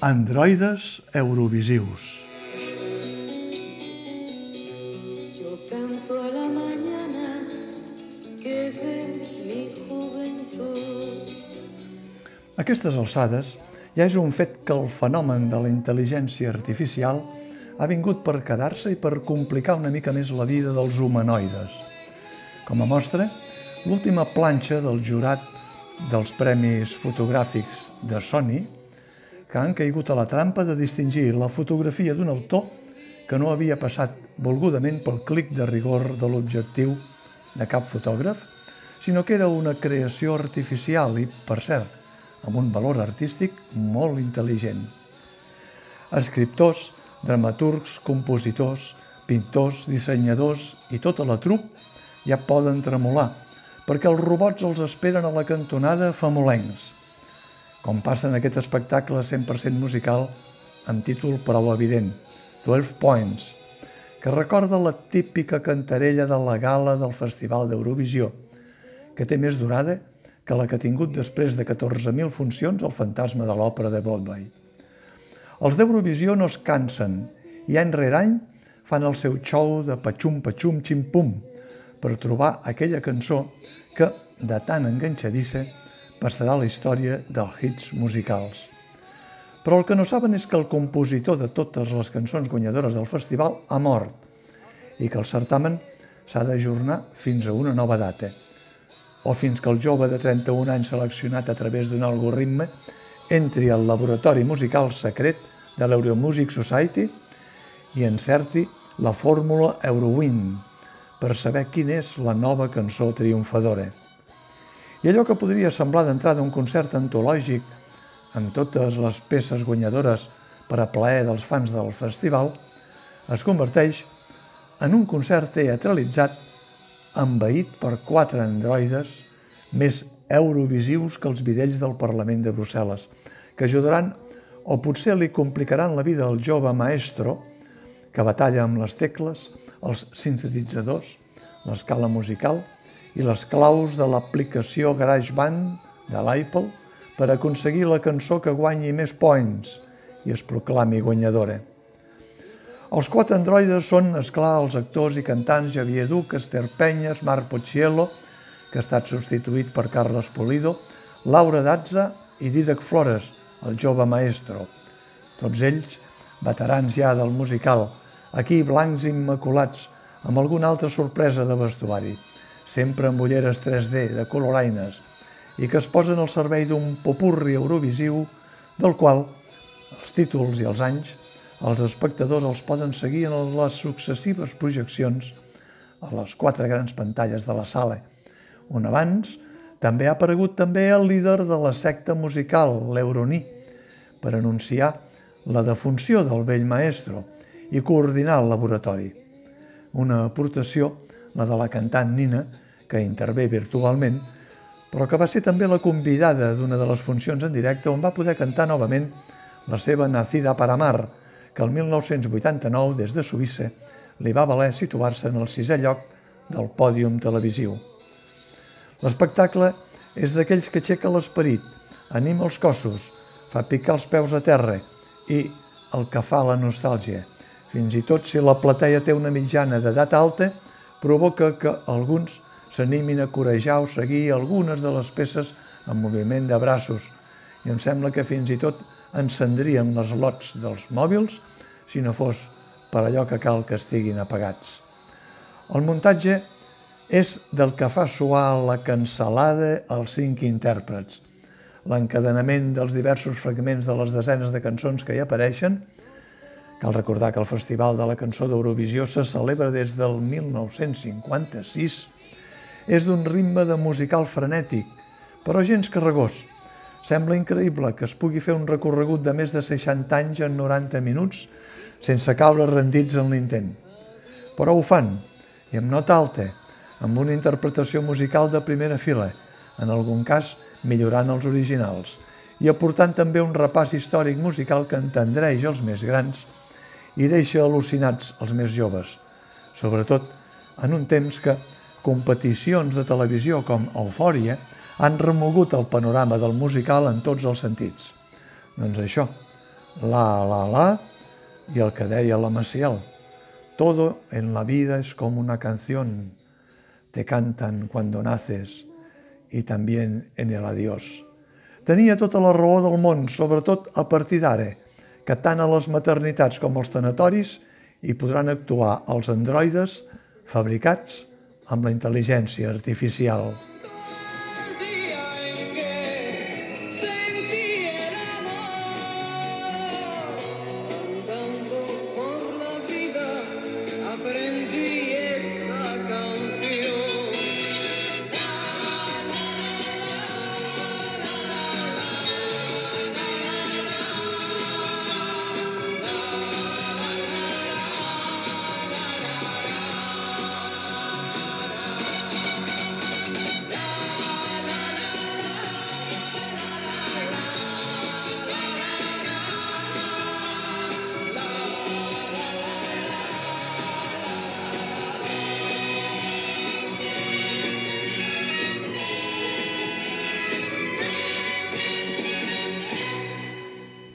Androides Eurovisius. Yo canto a la mañana que mi juventud. Aquestes alçades ja és un fet que el fenomen de la intel·ligència artificial ha vingut per quedar-se i per complicar una mica més la vida dels humanoides. Com a mostra, l'última planxa del jurat dels Premis Fotogràfics de Sony, que han caigut a la trampa de distingir la fotografia d'un autor que no havia passat volgudament pel clic de rigor de l'objectiu de cap fotògraf, sinó que era una creació artificial i, per cert, amb un valor artístic molt intel·ligent. Escriptors, dramaturgs, compositors, pintors, dissenyadors i tota la trup ja poden tremolar, perquè els robots els esperen a la cantonada famolencs, com passa en aquest espectacle 100% musical amb títol prou evident, 12 Points, que recorda la típica cantarella de la gala del Festival d'Eurovisió, que té més durada que la que ha tingut després de 14.000 funcions el fantasma de l'òpera de Broadway. Els d'Eurovisió no es cansen i any rere any fan el seu show de patxum-patxum ximpum per trobar aquella cançó que, de tan enganxadissa, passarà a la història dels hits musicals. Però el que no saben és que el compositor de totes les cançons guanyadores del festival ha mort i que el certamen s'ha d'ajornar fins a una nova data o fins que el jove de 31 anys seleccionat a través d'un algoritme entri al laboratori musical secret de l'Euromusic Society i encerti la fórmula Eurowin per saber quina és la nova cançó triomfadora. I allò que podria semblar d'entrada un concert antològic amb totes les peces guanyadores per a plaer dels fans del festival, es converteix en un concert teatralitzat envaït per quatre androides més eurovisius que els vidells del Parlament de Brussel·les, que ajudaran o potser li complicaran la vida al jove maestro que batalla amb les tecles, els sintetitzadors, l'escala musical i les claus de l'aplicació GarageBand de l'Apple per aconseguir la cançó que guanyi més points i es proclami guanyadora. Els quatre androides són, esclar, els actors i cantants Javier Duc, Esther Penyes, Marc Pocciello, que ha estat substituït per Carlos Polido, Laura Dazza i Didac Flores, el jove maestro. Tots ells, veterans ja del musical, aquí blancs immaculats, amb alguna altra sorpresa de vestuari, sempre amb ulleres 3D de coloraines, i que es posen al servei d'un popurri eurovisiu del qual els títols i els anys els espectadors els poden seguir en les successives projeccions a les quatre grans pantalles de la sala, on abans també ha aparegut també el líder de la secta musical, l'Euroní, per anunciar la defunció del vell maestro i coordinar el laboratori. Una aportació, la de la cantant Nina, que intervé virtualment, però que va ser també la convidada d'una de les funcions en directe on va poder cantar novament la seva Nacida para Mar, que el 1989, des de Suïssa, li va valer situar-se en el sisè lloc del pòdium televisiu. L'espectacle és d'aquells que aixeca l'esperit, anima els cossos, fa picar els peus a terra i el que fa la nostàlgia. Fins i tot si la plateia té una mitjana d'edat alta, provoca que alguns s'animin a corejar o seguir algunes de les peces en moviment de braços i em sembla que fins i tot encendrien les lots dels mòbils si no fos per allò que cal que estiguin apagats. El muntatge és del que fa suar la cancel·lada als cinc intèrprets. L'encadenament dels diversos fragments de les desenes de cançons que hi apareixen, cal recordar que el Festival de la Cançó d'Eurovisió se celebra des del 1956, és d'un ritme de musical frenètic, però gens carregós. Sembla increïble que es pugui fer un recorregut de més de 60 anys en 90 minuts sense caure rendits en l'intent. Però ho fan, i amb nota alta, amb una interpretació musical de primera fila, en algun cas millorant els originals, i aportant també un repàs històric musical que entendreix els més grans i deixa al·lucinats els més joves, sobretot en un temps que competicions de televisió com Eufòria han remogut el panorama del musical en tots els sentits. Doncs això, la, la, la, i el que deia la Maciel, todo en la vida es como una canción, te cantan cuando naces i també en el adiós. Tenia tota la raó del món, sobretot a partir d'ara, que tant a les maternitats com als tanatoris hi podran actuar els androides fabricats amb la intel·ligència artificial.